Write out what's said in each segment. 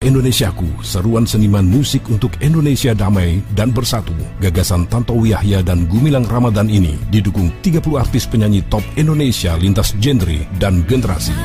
Indonesiaku, seruan seniman musik untuk Indonesia damai dan bersatu. Gagasan Tantowi Yahya dan Gumilang Ramadan ini didukung 30 artis penyanyi top Indonesia lintas genre dan generasi.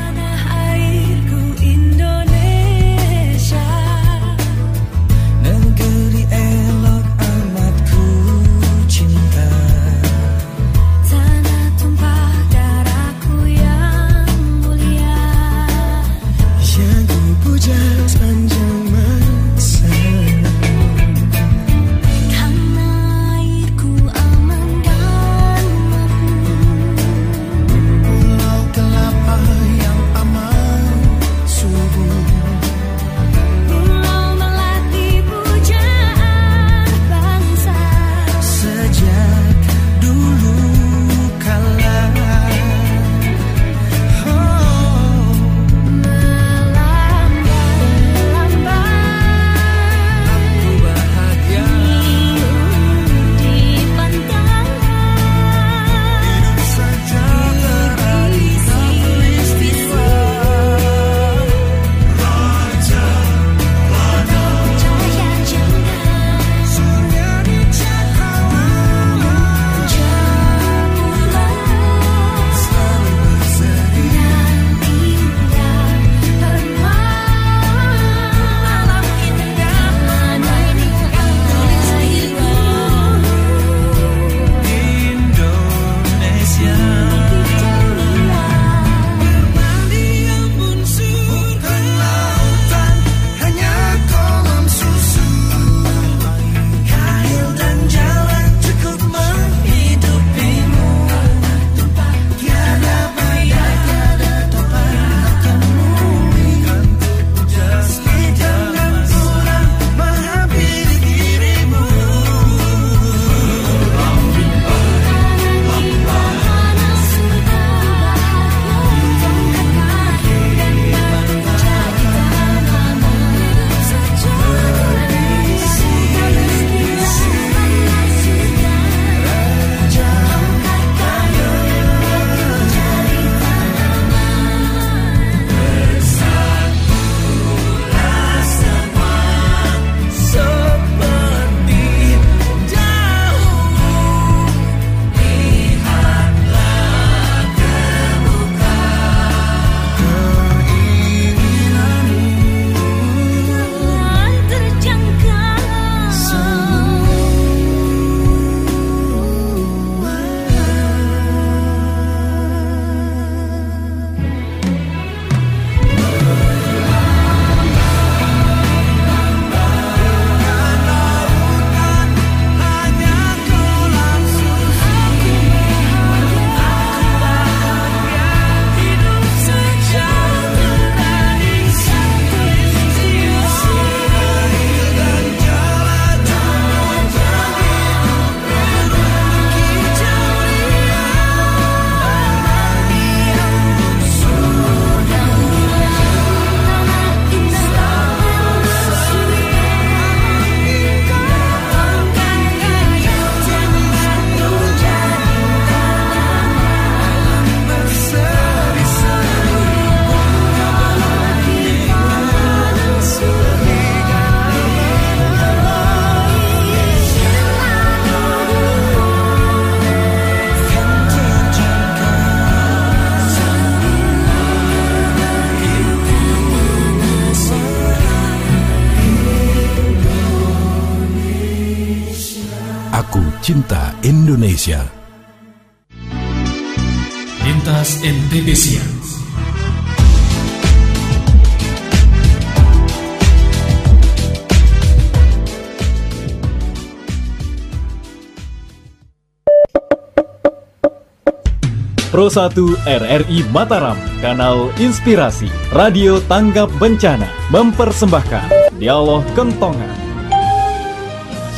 Pro 1 RRI Mataram, kanal inspirasi, radio tanggap bencana, mempersembahkan dialog kentongan.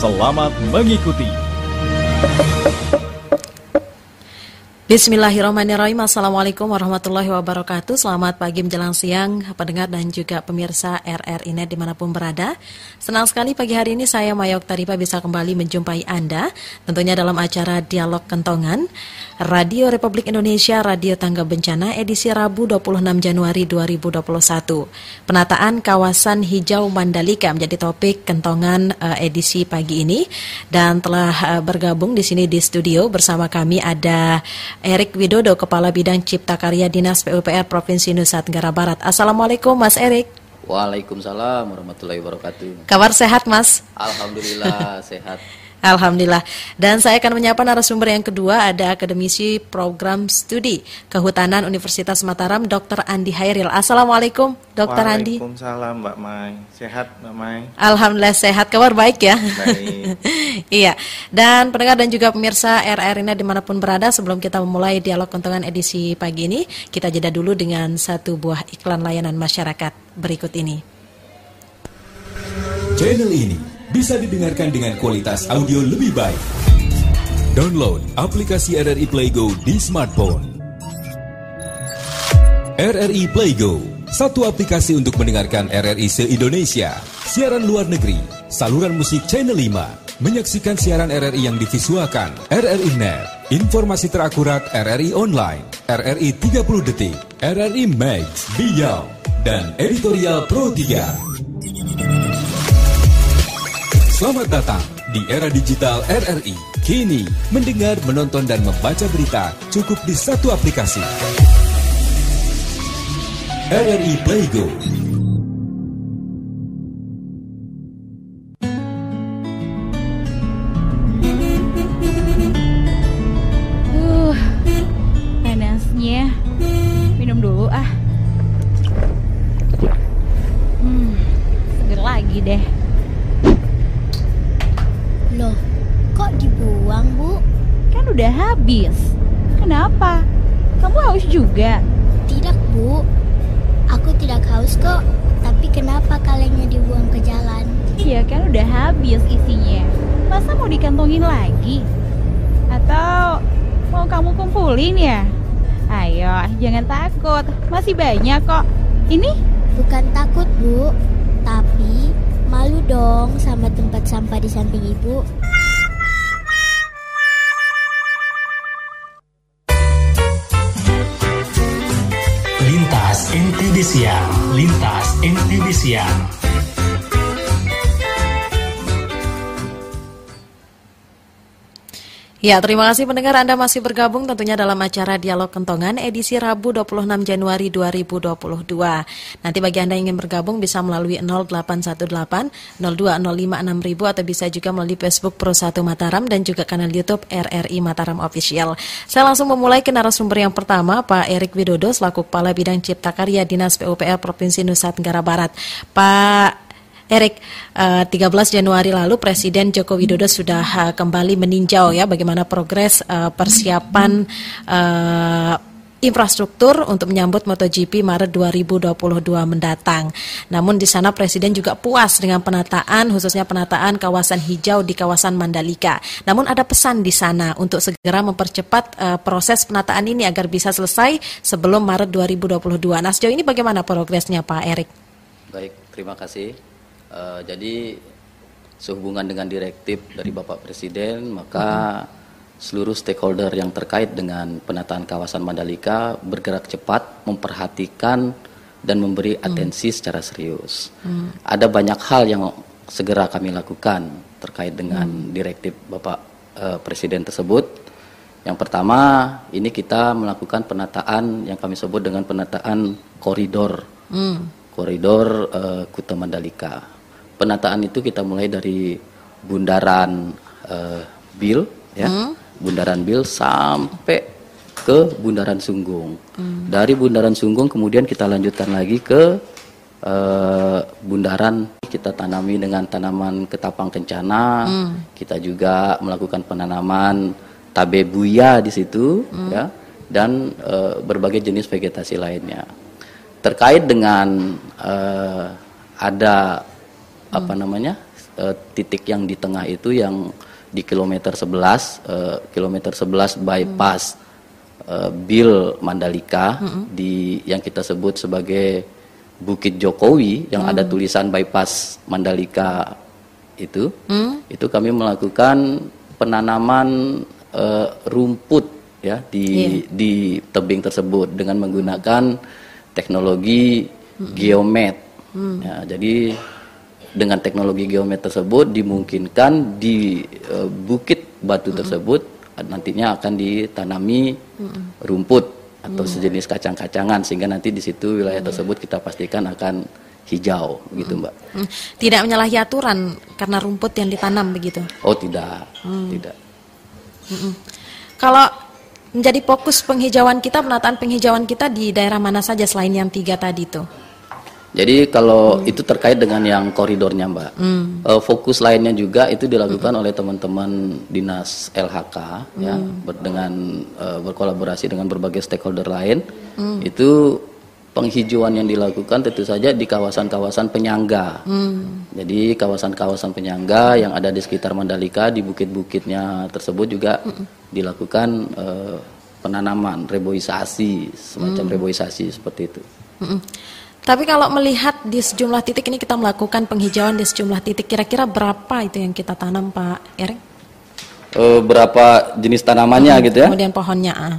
Selamat mengikuti. Bismillahirrahmanirrahim Assalamualaikum warahmatullahi wabarakatuh Selamat pagi menjelang siang Pendengar dan juga pemirsa RRI Net di mana pun berada Senang sekali pagi hari ini saya Mayok Taripa bisa kembali menjumpai Anda Tentunya dalam acara Dialog Kentongan Radio Republik Indonesia Radio Tangga Bencana edisi Rabu 26 Januari 2021 Penataan kawasan hijau Mandalika menjadi topik kentongan uh, edisi pagi ini Dan telah uh, bergabung di sini di studio bersama kami ada Erik Widodo, Kepala Bidang Cipta Karya Dinas PUPR Provinsi Nusa Tenggara Barat. Assalamualaikum Mas Erik. Waalaikumsalam warahmatullahi wabarakatuh. Kabar sehat Mas? Alhamdulillah sehat. Alhamdulillah. Dan saya akan menyapa narasumber yang kedua ada akademisi program studi Kehutanan Universitas Mataram Dr. Andi Hairil. Assalamualaikum Dr. Andi. Waalaikumsalam Mbak Mai. Sehat Mbak Mai? Alhamdulillah sehat. Kabar baik ya? Baik. iya. Dan pendengar dan juga pemirsa RR ini di mana pun berada sebelum kita memulai dialog kontongan edisi pagi ini kita jeda dulu dengan satu buah iklan layanan masyarakat berikut ini. Channel ini bisa didengarkan dengan kualitas audio lebih baik. Download aplikasi RRI Playgo di smartphone. RRI Playgo, satu aplikasi untuk mendengarkan RRI se-Indonesia, siaran luar negeri, saluran musik Channel 5, menyaksikan siaran RRI yang divisualkan, RRI Net, informasi terakurat RRI Online, RRI 30 Detik, RRI Max, Beyond, dan editorial Pro 3. Selamat datang di era digital RRI. Kini, mendengar, menonton, dan membaca berita cukup di satu aplikasi. RRI Playgo. Takut. Masih banyak kok. Ini? Bukan takut, Bu. Tapi Malu dong sama tempat sampah di samping ibu. Lintas NTB Siang, Lintas NTB Siang. Ya, terima kasih pendengar Anda masih bergabung tentunya dalam acara Dialog Kentongan edisi Rabu 26 Januari 2022. Nanti bagi Anda yang ingin bergabung bisa melalui 0818 02056000 atau bisa juga melalui Facebook Pro 1 Mataram dan juga kanal YouTube RRI Mataram Official. Saya langsung memulai ke narasumber yang pertama, Pak Erik Widodo selaku Kepala Bidang Cipta Karya Dinas PUPR Provinsi Nusa Tenggara Barat. Pak Erik, uh, 13 Januari lalu Presiden Joko Widodo sudah uh, kembali meninjau ya bagaimana progres uh, persiapan infrastruktur untuk menyambut MotoGP Maret 2022 mendatang. Namun di sana Presiden juga puas dengan penataan khususnya penataan kawasan hijau di kawasan Mandalika. Namun ada pesan di sana untuk segera mempercepat proses penataan ini agar bisa selesai sebelum Maret 2022. Nah sejauh ini bagaimana progresnya Pak Erik? Baik, terima kasih. Uh, jadi sehubungan dengan direktif dari Bapak Presiden, maka seluruh stakeholder yang terkait dengan penataan kawasan Mandalika bergerak cepat, memperhatikan dan memberi atensi secara serius. Hmm. Ada banyak hal yang segera kami lakukan terkait dengan hmm. direktif Bapak uh, Presiden tersebut. Yang pertama, ini kita melakukan penataan yang kami sebut dengan penataan koridor, hmm. koridor uh, Kuta Mandalika penataan itu kita mulai dari bundaran uh, Bil ya hmm. bundaran Bil sampai ke bundaran Sunggung hmm. dari bundaran Sunggung kemudian kita lanjutkan lagi ke uh, bundaran kita tanami dengan tanaman ketapang kencana hmm. kita juga melakukan penanaman tabe buya di situ hmm. ya dan uh, berbagai jenis vegetasi lainnya terkait dengan uh, ada apa namanya uh, titik yang di tengah itu yang di kilometer 11 uh, kilometer 11 bypass hmm. uh, Bill Mandalika di yang kita sebut sebagai Bukit Jokowi yang ada tulisan bypass Mandalika itu Hmm? itu kami melakukan penanaman eh, rumput ya di di tebing tersebut dengan menggunakan teknologi geomet. Ya, jadi dengan teknologi geomet tersebut dimungkinkan di eh, bukit batu tersebut nantinya akan ditanami rumput atau sejenis kacang-kacangan sehingga nanti di situ wilayah tersebut kita pastikan akan hijau begitu Mbak. Hmm. Tidak menyalahi aturan karena rumput yang ditanam begitu. Oh tidak, tidak. Mm-mm. Kalau menjadi fokus penghijauan kita, penataan penghijauan kita di daerah mana saja selain yang tiga tadi itu? Jadi kalau itu terkait dengan yang koridornya Mbak, Hmm. Eh, fokus lainnya juga itu dilakukan oleh teman-teman dinas LHK ya ber- dengan eh, berkolaborasi dengan berbagai stakeholder lain. Itu penghijauan yang dilakukan tentu saja di kawasan-kawasan penyangga. Jadi kawasan-kawasan penyangga yang ada di sekitar Mandalika di bukit-bukitnya tersebut juga dilakukan eh, penanaman reboisasi semacam reboisasi seperti itu. Mm-mm. Tapi kalau melihat di sejumlah titik ini kita melakukan penghijauan di sejumlah titik, kira-kira berapa itu yang kita tanam Pak Erik? Eh, berapa jenis tanamannya gitu ya? Kemudian pohonnya. ah.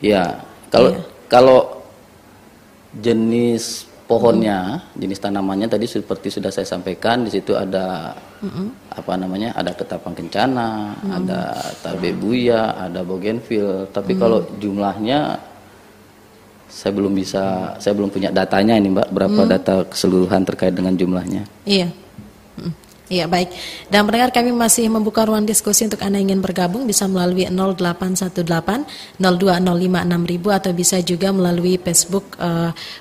Iya. Kalau Iya. kalau jenis pohonnya, jenis tanamannya tadi seperti sudah saya sampaikan di situ ada apa namanya? Ada ketapang kencana, ada tabebuya, ada bougainville. Tapi kalau jumlahnya saya belum bisa, saya belum punya datanya ini Mbak, berapa data keseluruhan terkait dengan jumlahnya. Iya. Mm. Iya baik. Dan pendengar kami masih membuka ruang diskusi untuk Anda ingin bergabung bisa melalui 0818 02056000 atau bisa juga melalui Facebook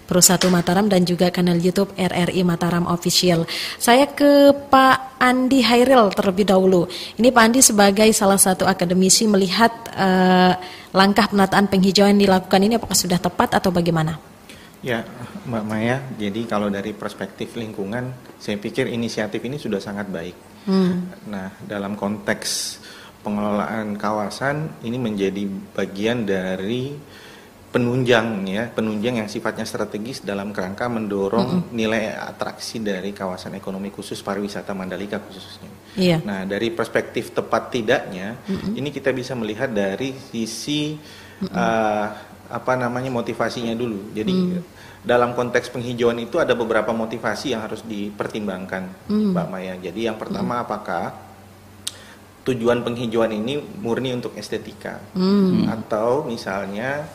Pro 1 Mataram dan juga kanal YouTube RRI Mataram Official. Saya ke Pak Andi Hairil terlebih dahulu. Ini Pak Andi sebagai salah satu akademisi melihat eh, langkah penataan penghijauan yang dilakukan ini apakah sudah tepat atau bagaimana? Ya, Mbak Maya, jadi kalau dari perspektif lingkungan, saya pikir inisiatif ini sudah sangat baik. Hmm. Nah, dalam konteks pengelolaan kawasan, ini menjadi bagian dari penunjang ya, penunjang yang sifatnya strategis dalam kerangka mendorong nilai atraksi dari kawasan ekonomi khusus pariwisata Mandalika khususnya. Iya. Nah, dari perspektif tepat tidaknya, ini kita bisa melihat dari sisi eh, apa namanya motivasinya dulu. Jadi dalam konteks penghijauan itu ada beberapa motivasi yang harus dipertimbangkan, Mbak Maya. Jadi yang pertama apakah tujuan penghijauan ini murni untuk estetika atau misalnya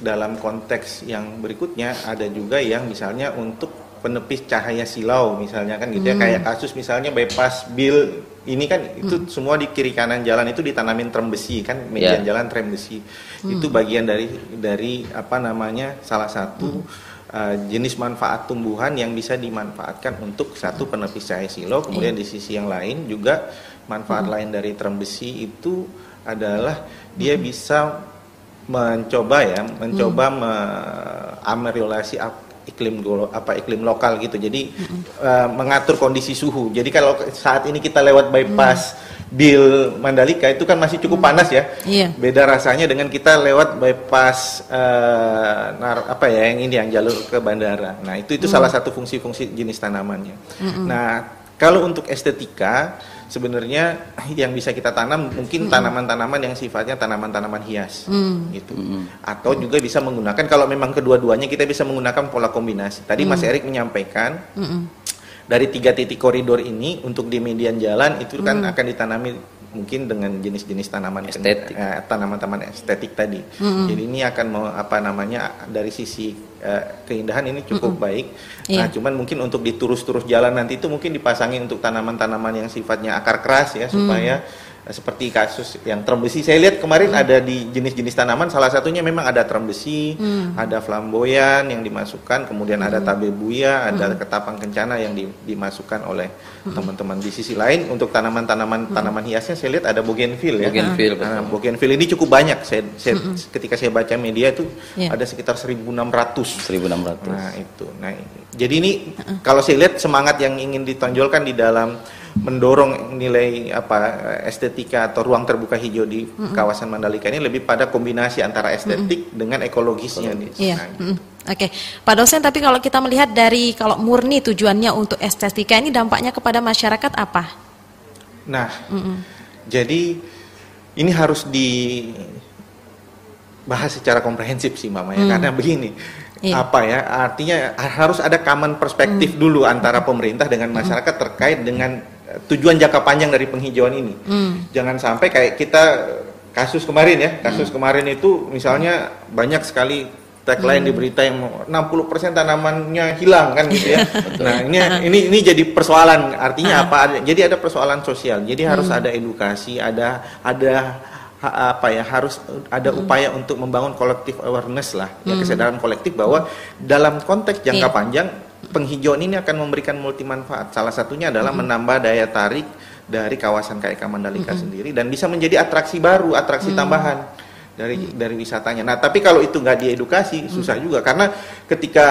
dalam konteks yang berikutnya ada juga yang misalnya untuk penepis cahaya silau misalnya kan gitu ya. Kayak kasus misalnya bypass bill ini kan itu semua di kiri kanan jalan itu ditanamin trem besi kan median Ya. jalan trem besi. Itu bagian dari dari apa namanya salah satu uh, jenis manfaat tumbuhan yang bisa dimanfaatkan untuk satu penepis cahaya silau kemudian di sisi yang lain juga manfaat lain dari trem besi itu adalah dia bisa mencoba ya mencoba mengameliorasi ap- iklim apa iklim lokal gitu. Jadi eh, mengatur kondisi suhu. Jadi kalau saat ini kita lewat bypass Bill Mandalika itu kan masih cukup panas ya. Iya. beda rasanya dengan kita lewat bypass eh, nar- apa ya yang ini yang jalur ke bandara. Nah itu itu salah satu fungsi-fungsi jenis tanamannya. Nah kalau untuk estetika sebenarnya yang bisa kita tanam mungkin tanaman-tanaman yang sifatnya tanaman-tanaman hias gitu. Atau juga bisa menggunakan kalau memang kedua-duanya kita bisa menggunakan pola kombinasi. Tadi Mas Erik menyampaikan dari tiga titik koridor ini untuk di median jalan itu kan akan ditanami mungkin dengan jenis-jenis tanaman Estetik. eh, tanaman-tanaman estetik tadi. Jadi ini akan mau apa namanya dari sisi eh, keindahan ini cukup baik. Nah, Iya. cuman mungkin untuk diturus-turus jalan nanti itu mungkin dipasangin untuk tanaman-tanaman yang sifatnya akar keras ya supaya eh, seperti kasus yang besi. Saya lihat kemarin ada di jenis-jenis tanaman salah satunya memang ada terem besi, ada flamboyan yang dimasukkan, kemudian ada tabebuya, ada ketapang kencana yang di- dimasukkan oleh teman-teman di sisi lain untuk tanaman-tanaman tanaman hiasnya saya lihat ada bougainville ya. Bougainville, Nah, betul. bougainville ini cukup banyak. Saya, saya ketika saya baca media itu Iya. ada sekitar 1600. 1600. Nah itu. Nah jadi ini kalau saya lihat semangat yang ingin ditonjolkan di dalam mendorong nilai apa estetika atau ruang terbuka hijau di Mm-mm. kawasan Mandalika ini lebih pada kombinasi antara estetik dengan ekologisnya nih. Iya. Nah, mm. Oke, Pak dosen. Tapi kalau kita melihat dari kalau murni tujuannya untuk estetika ini dampaknya kepada masyarakat apa? Nah, Mm-mm. jadi ini harus dibahas secara komprehensif sih Mama ya Hmm. karena begini. Iya. Apa ya? Artinya harus ada common perspektif dulu antara pemerintah dengan masyarakat terkait dengan tujuan jangka panjang dari penghijauan ini. Hmm. Jangan sampai kayak kita kasus kemarin ya, kasus kemarin itu misalnya banyak sekali tagline di berita yang mau 60% tanamannya hilang kan gitu ya. nah, ini ini ini jadi persoalan. Artinya apa? Jadi ada persoalan sosial. Jadi harus Hmm. ada edukasi, ada ada ha- apa ya harus ada upaya untuk membangun kolektif awareness lah ya Hmm. kesadaran kolektif bahwa dalam konteks jangka Iya. panjang penghijauan ini akan memberikan multi manfaat. Salah satunya adalah menambah daya tarik dari kawasan KIK Mandalika sendiri dan bisa menjadi atraksi baru atraksi tambahan dari dari wisatanya. Nah tapi kalau itu nggak diedukasi susah juga. Karena ketika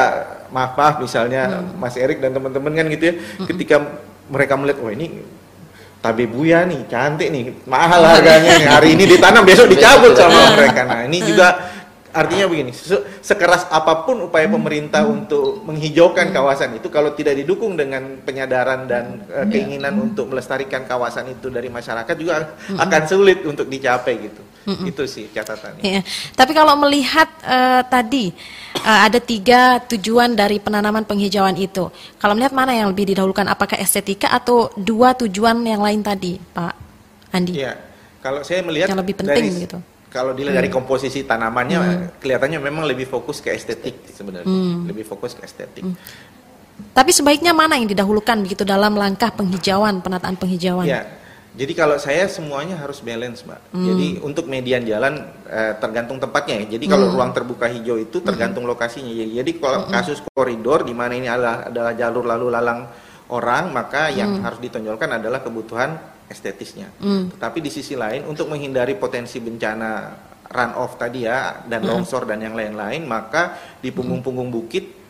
maaf maaf misalnya Mas Erik dan teman-teman kan gitu ya ketika mereka melihat wah ini tabebuya nih cantik nih mahal harganya nih hari ini ditanam besok dicabut sama mereka. Nah ini juga artinya begini se- sekeras apa pun upaya pemerintah untuk menghijaukan kawasan itu kalau tidak didukung dengan penyadaran dan eh, keinginan untuk melestarikan kawasan itu dari masyarakat juga akan sulit untuk dicapai gitu itu sih catatannya Iya. Tapi kalau melihat eh, tadi eh, ada tiga tujuan dari penanaman penghijauan itu. Kalau melihat mana yang lebih didahulukan, apakah estetika atau dua tujuan yang lain tadi, Pak Andi? Iya, kalau saya melihat Yang lebih penting dari, gitu. Kalau dilihat dari komposisi tanamannya, kelihatannya memang lebih fokus ke estetik sebenarnya, Hmm. lebih fokus ke estetik. Tapi sebaiknya mana yang didahulukan begitu dalam langkah penghijauan, penataan penghijauan? Ya, jadi kalau saya semuanya harus balance, mbak. Hmm. Jadi untuk median jalan eh, tergantung tempatnya ya. Jadi kalau Hmm. ruang terbuka hijau itu tergantung lokasinya. Jadi jadi kalau kasus koridor di mana ini adalah adalah jalur lalu lalang orang, maka yang harus ditonjolkan adalah kebutuhan estetisnya. Hmm. Tetapi di sisi lain untuk menghindari potensi bencana run off tadi ya dan longsor dan yang lain-lain, maka di punggung-punggung bukit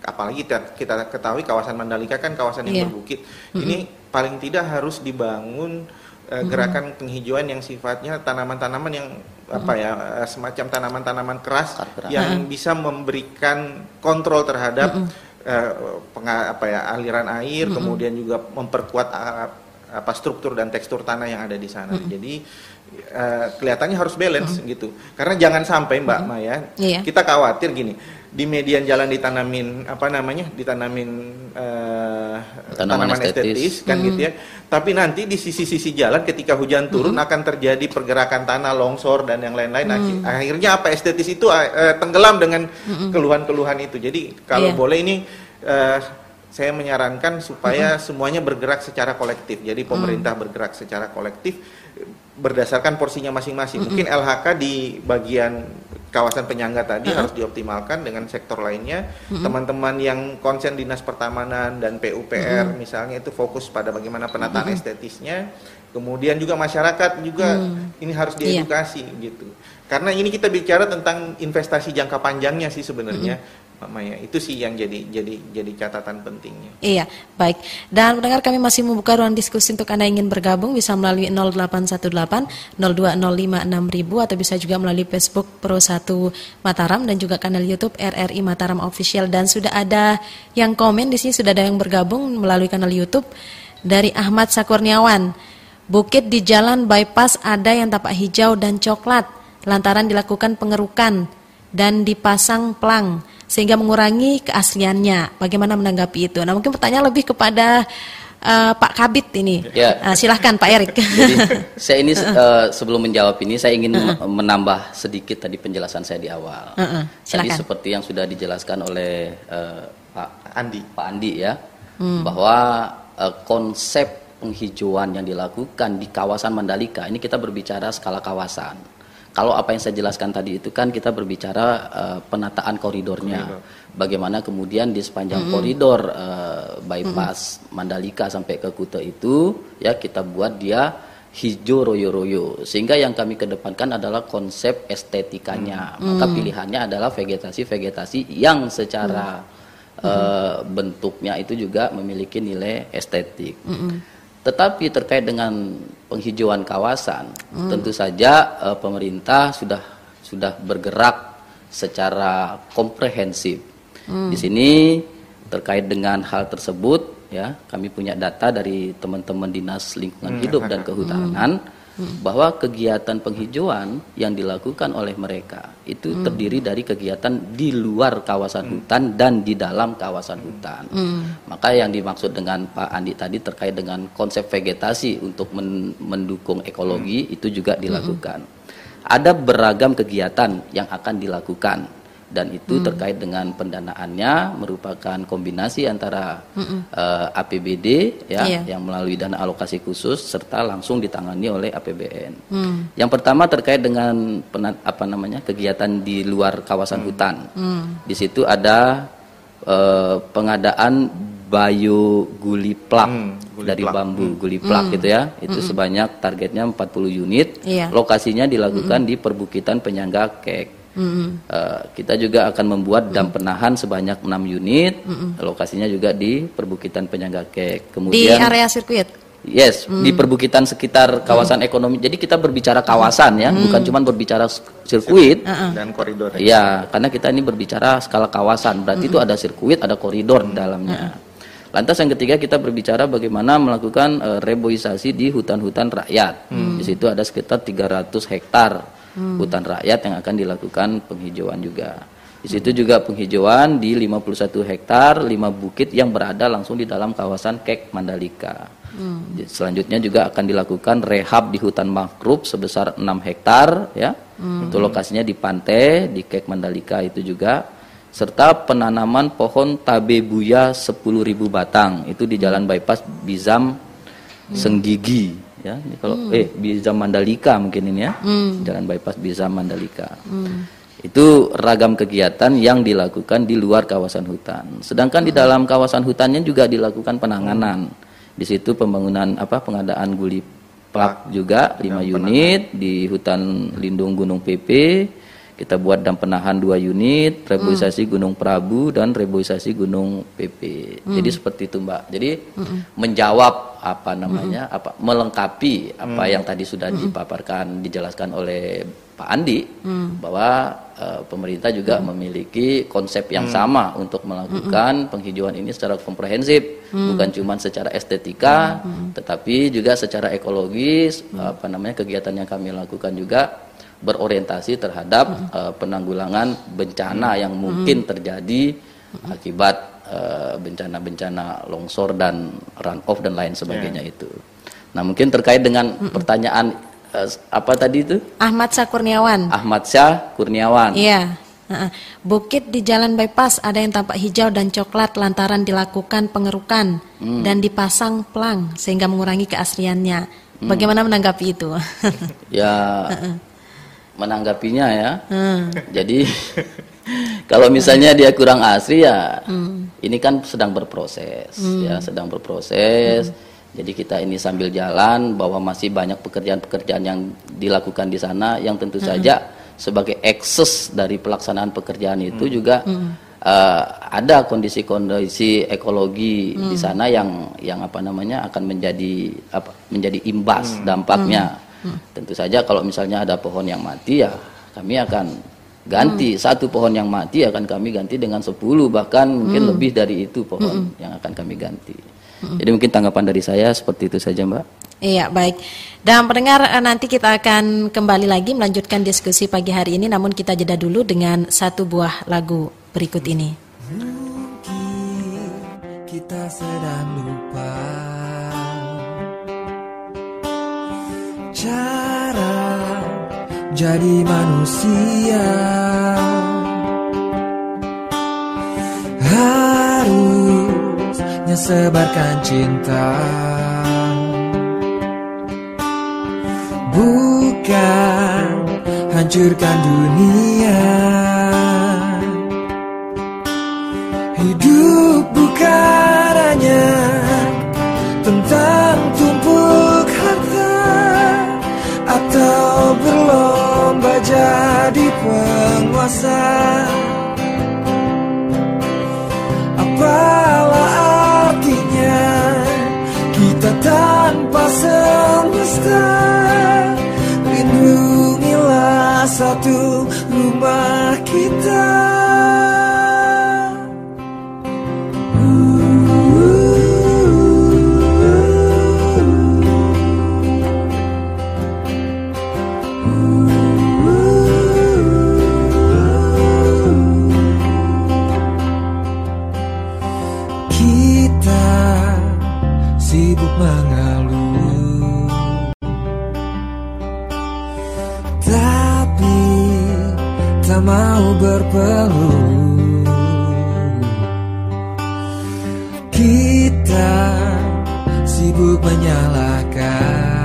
apalagi kita, kita ketahui kawasan Mandalika kan kawasan yang Iya. berbukit. Ini paling tidak harus dibangun eh, gerakan penghijauan yang sifatnya tanaman-tanaman yang apa ya eh, semacam tanaman-tanaman keras yang bisa memberikan kontrol terhadap eh, penga- apa ya aliran air, kemudian juga memperkuat ah, apa struktur dan tekstur tanah yang ada di sana. Jadi eh, kelihatannya harus balance gitu. Karena jangan sampai Mbak Maya Iya. kita khawatir gini di median jalan ditanamin apa namanya ditanamin eh, Tanaman tanaman, estetis, estetis. kan gitu ya tapi nanti di sisi-sisi jalan ketika hujan turun akan terjadi pergerakan tanah longsor dan yang lain-lain Akhi- akhirnya apa estetis itu eh, tenggelam dengan keluhan-keluhan itu jadi kalau Iya. boleh ini eh, saya menyarankan supaya semuanya bergerak secara kolektif. Jadi pemerintah bergerak secara kolektif berdasarkan porsinya masing-masing. Mungkin LHK di bagian kawasan penyangga tadi harus dioptimalkan dengan sektor lainnya. Teman-teman yang konsen dinas pertamanan dan PUPR misalnya itu fokus pada bagaimana penataan estetisnya. Kemudian juga masyarakat juga ini harus Iya. diedukasi gitu. Karena ini kita bicara tentang investasi jangka panjangnya sih sebenarnya, Mbak Maya. Itu sih yang jadi jadi jadi catatan pentingnya. Iya, baik. Dan pendengar kami masih membuka ruang diskusi untuk Anda ingin bergabung bisa melalui 0818 0256000 atau bisa juga melalui Facebook Pro 1 Mataram dan juga kanal YouTube RRI Mataram Official dan sudah ada yang komen di sini sudah ada yang bergabung melalui kanal YouTube dari Ahmad Sakurniawan. Bukit di jalan bypass ada yang tapak hijau dan coklat lantaran dilakukan pengerukan dan dipasang pelang sehingga mengurangi keasliannya. Bagaimana menanggapi itu? Nah, mungkin pertanyaan lebih kepada eh, Pak Kabit ini. Ya. Ah, silahkan Pak Erik. Jadi saya ini eh, sebelum menjawab ini saya ingin menambah sedikit tadi penjelasan saya di awal. Heeh, Tadi silakan. seperti yang sudah dijelaskan oleh eh, Pak Andi. Pak Andi ya, bahwa eh, konsep penghijauan yang dilakukan di kawasan Mandalika ini kita berbicara skala kawasan. Kalau apa yang saya jelaskan tadi itu kan kita berbicara eh, penataan koridornya, bagaimana kemudian di sepanjang koridor eh, bypass Mandalika sampai ke Kuta itu ya kita buat dia hijau royo-royo. Sehingga yang kami kedepankan adalah konsep estetikanya. Maka pilihannya adalah vegetasi-vegetasi yang secara eh, bentuknya itu juga memiliki nilai estetik Tetapi terkait dengan penghijauan kawasan, tentu saja eh, pemerintah sudah sudah bergerak secara komprehensif. Di sini terkait dengan hal tersebut, ya kami punya data dari teman-teman dinas lingkungan hidup dan kehutanan bahwa kegiatan penghijauan yang dilakukan oleh mereka itu terdiri dari kegiatan di luar kawasan hutan dan di dalam kawasan hutan. Maka yang dimaksud dengan Pak Andi tadi terkait dengan konsep vegetasi untuk men- mendukung ekologi itu juga dilakukan. Ada beragam kegiatan yang akan dilakukan dan itu terkait dengan pendanaannya merupakan kombinasi antara eh, APBD ya Iya. yang melalui dana alokasi khusus serta langsung ditangani oleh APBN. Yang pertama terkait dengan pena- apa namanya kegiatan di luar kawasan hutan. Di situ ada eh, pengadaan bayo guli plak Hmm, guli dari plak. bambu guli plak gitu ya. Itu sebanyak targetnya 40 unit. Iya. Lokasinya dilakukan di perbukitan penyangga kek. Eh, kita juga akan membuat dam penahan sebanyak 6 unit. Lokasinya juga di perbukitan penyangga kek. Di Kemudian area sirkuit. Yes, di perbukitan sekitar kawasan ekonomi. Jadi kita berbicara kawasan ya, bukan cuma berbicara sirkuit. dan koridor. Iya, karena kita ini berbicara skala kawasan. Berarti itu ada sirkuit, ada koridor di dalamnya. Lantas yang ketiga kita berbicara bagaimana melakukan eh, reboisasi di hutan-hutan rakyat. Di situ ada sekitar 300 hektar hutan rakyat yang akan dilakukan penghijauan juga. Di situ juga penghijauan di 51 hektar, 5 bukit yang berada langsung di dalam kawasan Kek Mandalika. Jadi Selanjutnya juga akan dilakukan rehab di hutan mangrove sebesar 6 hektar ya. Itu lokasinya di pantai di Kek Mandalika itu juga. Serta penanaman pohon tabebuya 10.000 batang. Itu di Jalan Bypass Bizam Senggigi ya. Ini kalau eh Bizam Mandalika mungkin ini ya. Jalan Bypass Bizam Mandalika. Itu ragam kegiatan yang dilakukan di luar kawasan hutan. Sedangkan di dalam kawasan hutannya juga dilakukan penanganan. Di situ pembangunan apa pengadaan guli plak juga 5 unit di hutan lindung Gunung PP. Kita buat dam penahan 2 unit, reboisasi Gunung Prabu dan reboisasi Gunung PP. Jadi seperti itu, Mbak. Jadi menjawab apa namanya? apa melengkapi apa yang tadi sudah dipaparkan dijelaskan oleh Pak Andi bahwa eh, pemerintah juga memiliki konsep yang sama untuk melakukan penghijauan ini secara komprehensif, bukan cuma secara estetika, tetapi juga secara ekologis. Apa namanya kegiatan yang kami lakukan juga berorientasi terhadap eh, penanggulangan bencana yang mungkin terjadi akibat eh, bencana-bencana longsor dan run off dan lain sebagainya itu. Nah mungkin terkait dengan pertanyaan eh, apa tadi itu? Ahmad Sakurniawan. Ahmad Syah Kurniawan. Iya. Heeh. Bukit di jalan bypass ada yang tampak hijau dan coklat lantaran dilakukan pengerukan dan dipasang pelang sehingga mengurangi keasliannya. Bagaimana menanggapi itu? Ya menanggapinya ya. Jadi kalau misalnya dia kurang asli ya ini kan sedang berproses ya, sedang berproses. Jadi kita ini sambil jalan bahwa masih banyak pekerjaan-pekerjaan yang dilakukan di sana yang tentu saja sebagai ekses dari pelaksanaan pekerjaan itu juga eh, ada kondisi-kondisi ekologi di sana yang yang apa namanya akan menjadi apa menjadi imbas dampaknya. Tentu saja kalau misalnya ada pohon yang mati ya kami akan ganti satu pohon yang mati akan kami ganti dengan 10 bahkan mungkin lebih dari itu pohon yang akan kami ganti. Jadi mungkin tanggapan dari saya seperti itu saja Mbak. Iya, baik. Dan pendengar eh, nanti kita akan kembali lagi melanjutkan diskusi pagi hari ini namun kita jeda dulu dengan satu buah lagu berikut ini. Mungkin kita sedang lupa cara jadi manusia. Harusnya sebarkan cinta. Bukan hancurkan dunia. Hidup bukan hanya Jadi penguasa. Apalah artinya kita tanpa semesta? Lindungilah satu rumah kita. Mau berpeluh. Kita sibuk menyalahkan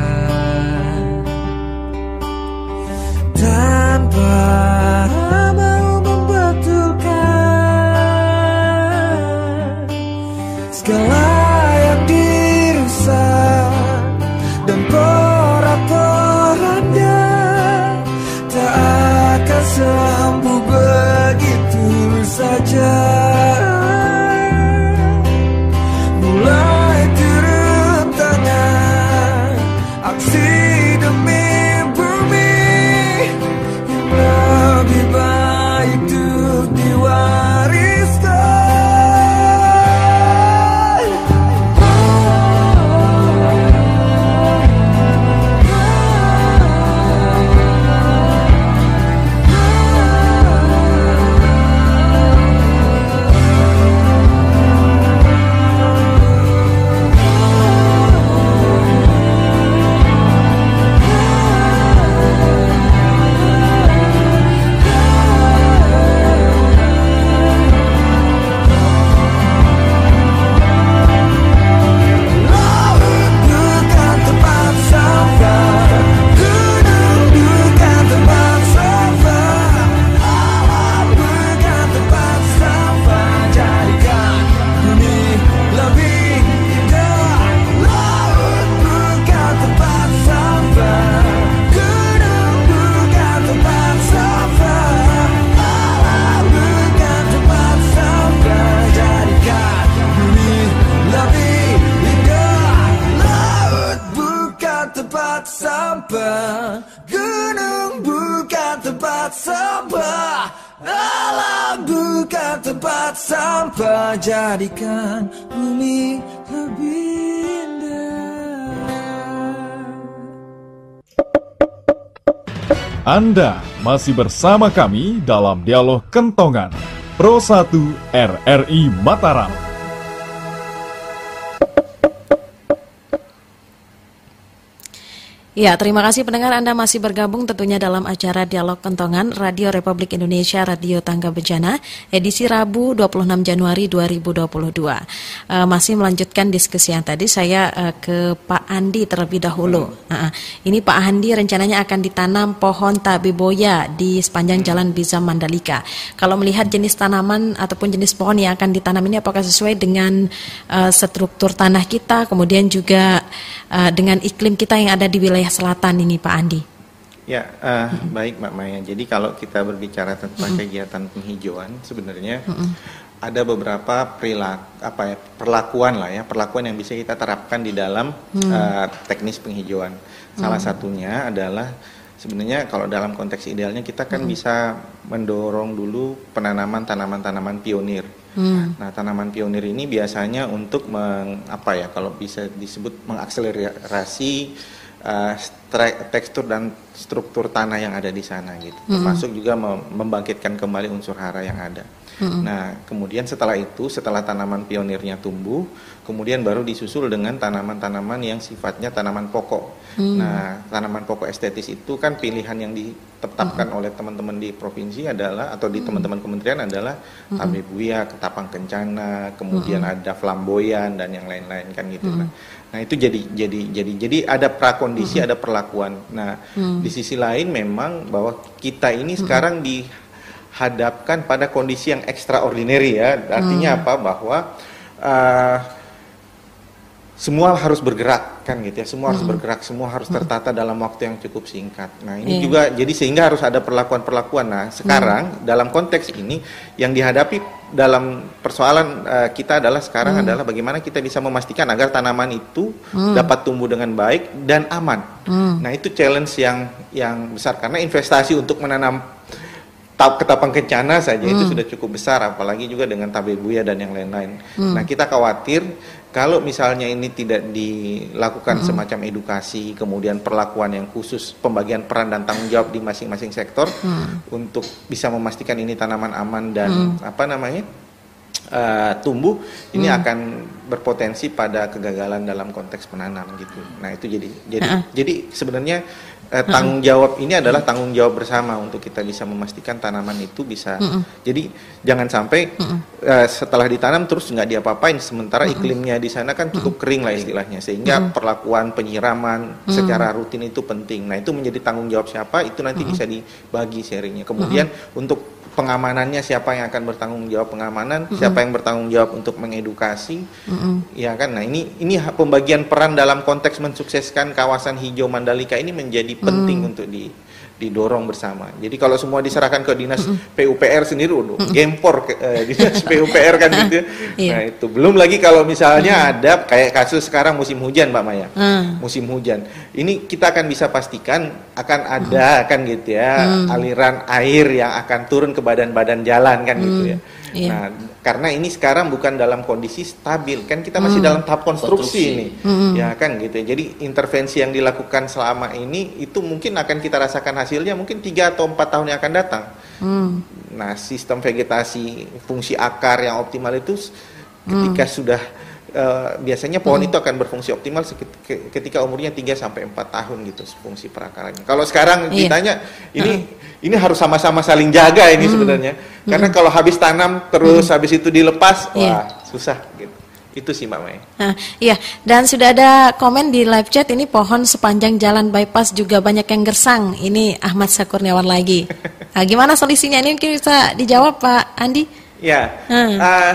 Anda masih bersama kami dalam dialog Kentongan Pro 1 RRI Mataram. Ya, terima kasih pendengar Anda masih bergabung tentunya dalam acara Dialog Kentongan Radio Republik Indonesia Radio Tangga Bencana edisi Rabu 26 Januari 2022. Eh, masih melanjutkan diskusi yang tadi saya eh, ke Pak Andi terlebih dahulu. Ah, ah. ini Pak Andi rencananya akan ditanam pohon tabiboya di sepanjang Jalan Bizam Mandalika. Kalau melihat jenis tanaman ataupun jenis pohon yang akan ditanam ini apakah sesuai dengan eh, struktur tanah kita, kemudian juga eh, dengan iklim kita yang ada di wilayah selatan ini Pak Andi. Ya, eh, baik Mbak Maya. Jadi kalau kita berbicara tentang kegiatan penghijauan, sebenarnya ada beberapa perilaku apa ya perlakuan lah ya perlakuan yang bisa kita terapkan di dalam eh, teknis penghijauan. Salah satunya adalah sebenarnya kalau dalam konteks idealnya kita kan bisa mendorong dulu penanaman tanaman-tanaman pionir. Nah, tanaman pionir ini biasanya untuk meng, apa ya kalau bisa disebut mengakselerasi uh, stre- tekstur dan struktur tanah yang ada di sana gitu. Termasuk juga mem- membangkitkan kembali unsur hara yang ada. Nah, kemudian setelah itu, setelah tanaman pionirnya tumbuh, kemudian baru disusul dengan tanaman-tanaman yang sifatnya tanaman pokok. Nah, tanaman pokok estetis itu kan pilihan yang ditetapkan oleh teman-teman di provinsi adalah atau di teman-teman kementerian adalah tabebuya, ketapang kencana, kemudian ada flamboyan dan yang lain-lain kan gitu. Nah, Nah, itu jadi jadi jadi jadi ada prakondisi, ada perlakuan. Nah, di sisi lain memang bahwa kita ini sekarang dihadapkan pada kondisi yang extraordinary ya. Artinya apa? Bahwa uh, semua harus bergerak kan gitu ya semua harus Mm-mm. bergerak semua harus tertata dalam waktu yang cukup singkat nah ini Iya. juga jadi sehingga harus ada perlakuan-perlakuan nah sekarang dalam konteks ini yang dihadapi dalam persoalan eh, kita adalah sekarang Hmm. adalah bagaimana kita bisa memastikan agar tanaman itu Hmm. dapat tumbuh dengan baik dan aman Hmm. nah itu challenge yang yang besar karena investasi untuk menanam tap ketapang kencana saja itu Hmm. sudah cukup besar apalagi juga dengan tabebuya dan yang lain-lain. Hmm. Nah, kita khawatir kalau misalnya ini tidak dilakukan Hmm. semacam edukasi, kemudian perlakuan yang khusus, pembagian peran dan tanggung jawab di masing-masing sektor Hmm. untuk bisa memastikan ini tanaman aman dan Hmm. apa namanya? eh, tumbuh ini Hmm. akan berpotensi pada kegagalan dalam konteks menanam gitu. Nah, itu jadi jadi jadi sebenarnya eh, tanggung jawab ini adalah tanggung jawab bersama untuk kita bisa memastikan tanaman itu bisa. Mm-mm. Jadi jangan sampai eh, setelah ditanam terus nggak diapa-apain sementara iklimnya di sana kan cukup kering lah istilahnya sehingga perlakuan penyiraman secara rutin itu penting. Nah, itu menjadi tanggung jawab siapa itu nanti bisa dibagi sharingnya. Kemudian untuk pengamanannya siapa yang akan bertanggung jawab pengamanan, siapa yang bertanggung jawab untuk mengedukasi, Mm-mm. Ya kan, nah ini ini pembagian peran dalam konteks mensukseskan kawasan hijau Mandalika ini menjadi penting untuk di didorong bersama. Jadi kalau semua diserahkan ke dinas PUPR sendiri, udah gempor ke, eh, dinas PUPR kan gitu. ya. Iya. Nah itu belum lagi kalau misalnya ada kayak kasus sekarang musim hujan, Mbak Maya. Hmm. Musim hujan, ini kita akan bisa pastikan akan ada kan gitu ya Hmm. aliran air yang akan turun ke badan-badan jalan kan gitu ya. Iya. Nah, karena ini sekarang bukan dalam kondisi stabil, kan kita masih Hmm. dalam tahap konstruksi, Konstruksi. ini, Hmm. ya kan gitu. ya. Jadi intervensi yang dilakukan selama ini itu mungkin akan kita rasakan hasilnya mungkin tiga atau empat tahun yang akan datang. Hmm. Nah, sistem vegetasi, fungsi akar yang optimal itu ketika sudah eh, biasanya pohon itu akan berfungsi optimal ketika umurnya 3 sampai 4 tahun gitu fungsi perakarannya. Kalau sekarang Iya. ditanya ini ini harus sama-sama saling jaga ini sebenarnya. Karena kalau habis tanam terus habis itu dilepas, Iya. wah, susah gitu. Itu sih Mbak Maya. Nah, iya, dan sudah ada komen di live chat ini pohon sepanjang jalan bypass juga banyak yang gersang. Ini Ahmad Sakurniawan lagi. Nah, gimana solusinya ini mungkin bisa dijawab Pak Andi? Ya, Hmm. ah,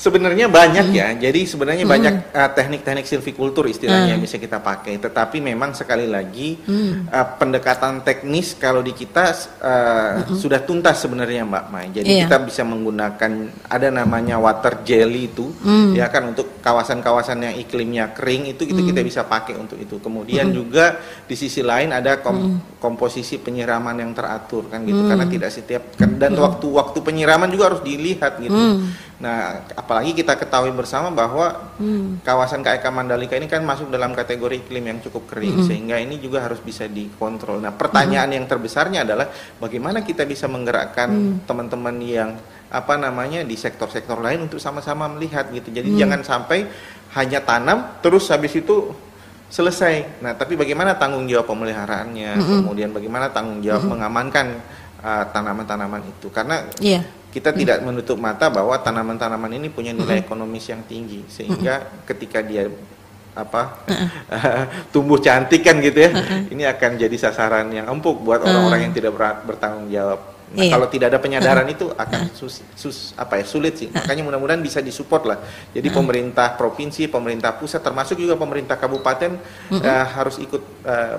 sebenarnya banyak ya. Jadi sebenarnya banyak ah, teknik-teknik silvikultur istilahnya yang bisa kita pakai. Tetapi memang sekali lagi ah, pendekatan teknis kalau di kita ah, sudah tuntas sebenarnya Mbak Mai. Jadi Iya. kita bisa menggunakan ada namanya water jelly itu, ya kan untuk kawasan-kawasan yang iklimnya kering itu kita kita bisa pakai untuk itu. Kemudian juga di sisi lain ada kom- komposisi penyiraman yang teratur kan gitu. Karena tidak setiap kan- dan waktu-waktu penyiraman juga harus dilihat gitu. Nah, apalagi kita ketahui bersama bahwa kawasan KEK Mandalika ini kan masuk dalam kategori iklim yang cukup kering, sehingga ini juga harus bisa dikontrol. Nah, pertanyaan yang terbesarnya adalah bagaimana kita bisa menggerakkan teman-teman yang apa namanya di sektor-sektor lain untuk sama-sama melihat gitu. Jadi jangan sampai hanya tanam terus habis itu selesai. Nah, tapi bagaimana tanggung jawab pemeliharaannya, kemudian bagaimana tanggung jawab mengamankan uh, tanaman-tanaman itu? Karena Iya. Kita tidak menutup mata bahwa tanaman-tanaman ini punya nilai ekonomis yang tinggi. Sehingga ketika dia apa tumbuh cantik kan gitu ya ini akan jadi sasaran yang empuk buat orang-orang yang tidak ber- bertanggung jawab. Nah, Iya. kalau tidak ada penyadaran itu akan sus, sus- apa ya sulit sih. Makanya mudah-mudahan bisa disupport lah. Jadi pemerintah provinsi pemerintah pusat termasuk juga pemerintah kabupaten eh, harus ikut eh,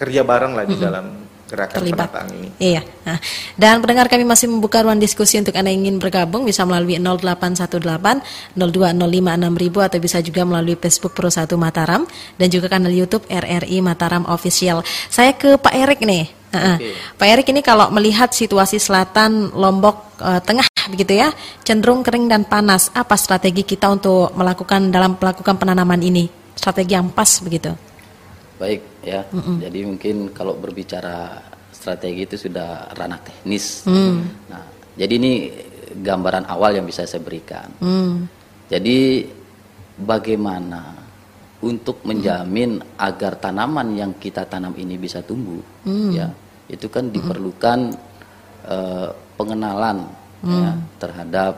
kerja bareng lah di dalam gerakan Terlibat. penataan ini Iya. Nah, dan pendengar kami masih membuka ruang diskusi untuk Anda yang ingin bergabung bisa melalui 0818 02056000 atau bisa juga melalui Facebook Pro 1 Mataram dan juga kanal YouTube RRI Mataram Official. Saya ke Pak Erik nih. Oke. Pak Erik ini kalau melihat situasi selatan Lombok eh, Tengah begitu ya, cenderung kering dan panas. Apa strategi kita untuk melakukan dalam melakukan penanaman ini? Strategi yang pas begitu. Baik ya. Jadi mungkin kalau berbicara strategi itu sudah ranah teknis. Nah, jadi ini gambaran awal yang bisa saya berikan. Hmm. Jadi bagaimana untuk menjamin agar tanaman yang kita tanam ini bisa tumbuh, ya itu kan diperlukan eh, pengenalan ya, terhadap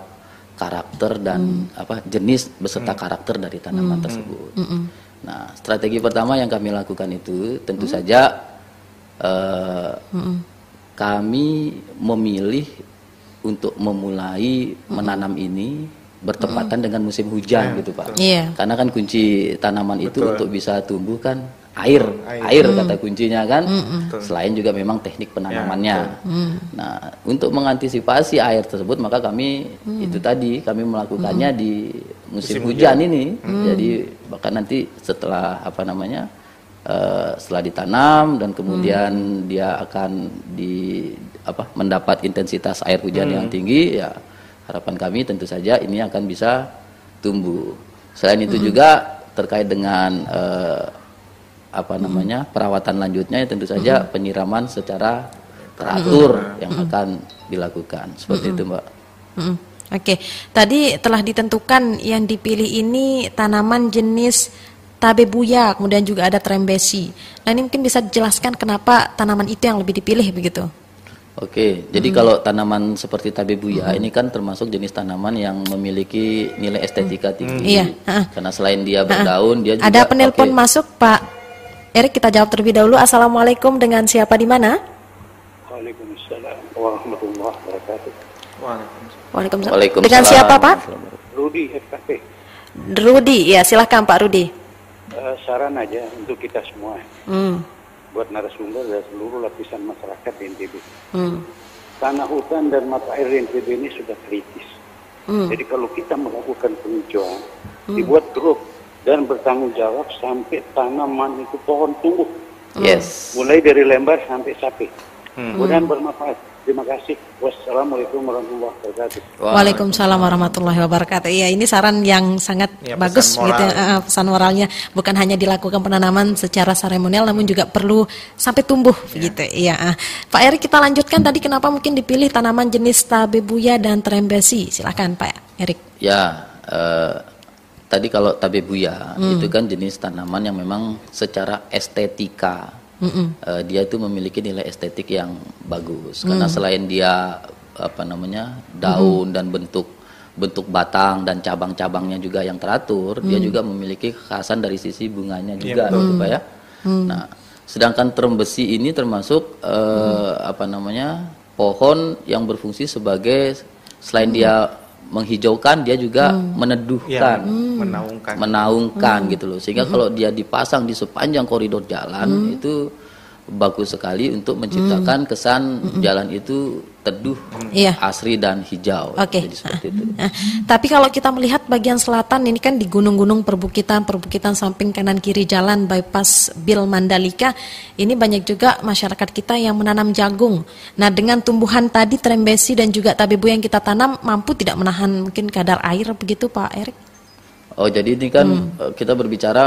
karakter dan apa jenis beserta karakter dari tanaman tersebut. Nah, strategi pertama yang kami lakukan itu tentu saja eh, kami memilih untuk memulai menanam ini bertepatan dengan musim hujan gitu Pak. Iya. Karena kan kunci tanaman itu Betul. untuk bisa tumbuh kan air, Air. air, kata kuncinya kan. Betul. Selain juga memang teknik penanamannya. Ya, Nah, untuk mengantisipasi air tersebut maka kami itu tadi kami melakukannya di musim, Musim hujan, hujan. ini. Jadi bahkan nanti setelah apa namanya? eh, setelah ditanam dan kemudian dia akan di apa mendapat intensitas air hujan yang tinggi ya harapan kami tentu saja ini akan bisa tumbuh. Selain itu juga terkait dengan eh, apa namanya perawatan lanjutnya ya tentu saja penyiraman secara teratur yang akan dilakukan seperti itu mbak. Mm-mm. Oke, tadi telah ditentukan yang dipilih ini tanaman jenis tabebuya, kemudian juga ada trembesi. Nah ini mungkin bisa dijelaskan kenapa tanaman itu yang lebih dipilih begitu? Oke, jadi kalau tanaman seperti tabebuya ini kan termasuk jenis tanaman yang memiliki nilai estetika tinggi. Iya, ha. Karena selain dia berdaun, dia juga Ada penelpon pakai- masuk, Pak Erik. Kita jawab terlebih dahulu. Assalamualaikum dengan siapa di mana? Waalaikumsalam warahmatullahi. Waalaikumsalam. Waalaikumsalam. Dengan siapa, Pak? Rudi FKP, Rudi. Ya, silahkan Pak Rudi. Eh, saran aja untuk kita semua, Hmm. buat narasumber dan seluruh lapisan masyarakat di NTB. Hmm. Tanah hutan dan mata air di NTB ini sudah kritis. Hmm. Jadi kalau kita melakukan penghijauan, dibuat grup dan bertanggung jawab sampai tanaman itu pohon tumbuh. Yes. Mulai dari lembar sampai sapi. Hmm. Mudah-mudahan bermanfaat. Terima kasih. Wassalamualaikum warahmatullahi wabarakatuh. Waalaikumsalam warahmatullahi wabarakatuh. Iya, ini saran yang sangat Ya, bagus pesan gitu moral. eh, pesan moralnya bukan hanya dilakukan penanaman secara seremonial namun juga perlu sampai tumbuh gitu. Iya. ah. Pak Erik kita lanjutkan tadi kenapa mungkin dipilih tanaman jenis tabebuya dan trembesi. Silakan Pak Erik. Ya, eh, tadi kalau tabebuya itu kan jenis tanaman yang memang secara estetika eh, dia itu memiliki nilai estetik yang bagus. Karena selain dia apa namanya daun dan bentuk bentuk batang dan cabang-cabangnya juga yang teratur, dia juga memiliki kekhasan dari sisi bunganya juga, betul. gitu Pak ya. Nah, sedangkan trembesi ini termasuk eh, apa namanya pohon yang berfungsi sebagai selain dia menghijaukan, dia juga meneduhkan, Ya, menaungkan. menaungkan gitu loh. Sehingga kalau dia dipasang di sepanjang koridor jalan itu bagus sekali untuk menciptakan kesan jalan itu teduh, Iya. asri dan hijau. Oke. Jadi seperti itu. Nah, tapi kalau kita melihat bagian selatan ini kan di gunung-gunung perbukitan, perbukitan samping kanan kiri jalan bypass Bil Mandalika, ini banyak juga masyarakat kita yang menanam jagung. Nah, dengan tumbuhan tadi trembesi dan juga tabebu yang kita tanam mampu tidak menahan mungkin kadar air begitu Pak Erik? Oh jadi ini kan eh, kita berbicara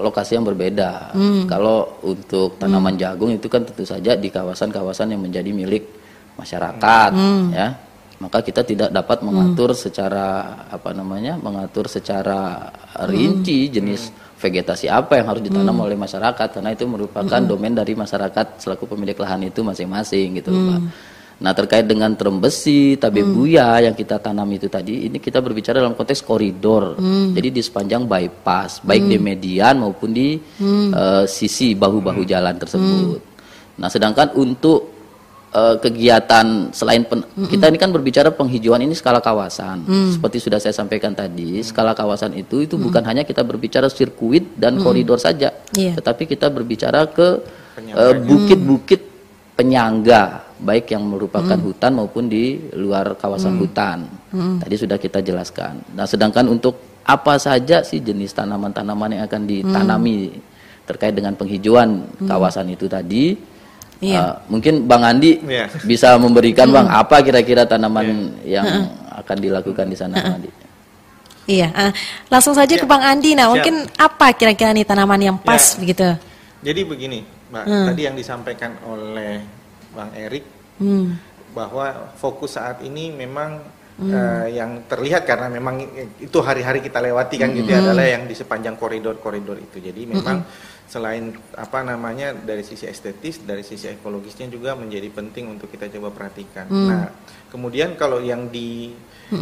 lokasi yang berbeda. Kalau untuk tanaman jagung itu kan tentu saja di kawasan-kawasan yang menjadi milik masyarakat, ya. Maka kita tidak dapat mengatur secara apa namanya, mengatur secara rinci jenis vegetasi apa yang harus ditanam oleh masyarakat. Karena itu merupakan domain dari masyarakat selaku pemilik lahan itu masing-masing gitu, loh, Pak. Nah terkait dengan terembesi, tabebuya yang kita tanam itu tadi, ini kita berbicara dalam konteks koridor. Jadi di sepanjang bypass, baik di median maupun di eh, sisi bahu-bahu jalan tersebut. Nah sedangkan untuk eh, kegiatan selain pen- kita ini kan berbicara penghijauan ini skala kawasan. Seperti sudah saya sampaikan tadi, skala kawasan itu itu bukan hanya kita berbicara sirkuit dan koridor saja, Iya. tetapi kita berbicara ke eh, bukit-bukit penyangga baik yang merupakan hutan maupun di luar kawasan hutan. Tadi sudah kita jelaskan. Nah, sedangkan untuk apa saja sih jenis tanaman-tanaman yang akan ditanami terkait dengan penghijauan kawasan itu tadi? Iya. eh, mungkin Bang Andi Iya. bisa memberikan Bang apa kira-kira tanaman yang akan dilakukan di sana Bang Andi? Iya, ah, langsung saja ke Ya. Bang Andi. Nah, Siap. mungkin apa kira-kira nih tanaman yang pas Ya. begitu? Jadi begini, Mbak, Hmm. tadi yang disampaikan oleh Bang Erik Hmm. bahwa fokus saat ini memang eh, yang terlihat karena memang itu hari-hari kita lewati kan gitu ya adalah yang di sepanjang koridor-koridor itu. Jadi memang selain apa namanya dari sisi estetis, dari sisi ekologisnya juga menjadi penting untuk kita coba perhatikan. Nah, kemudian kalau yang di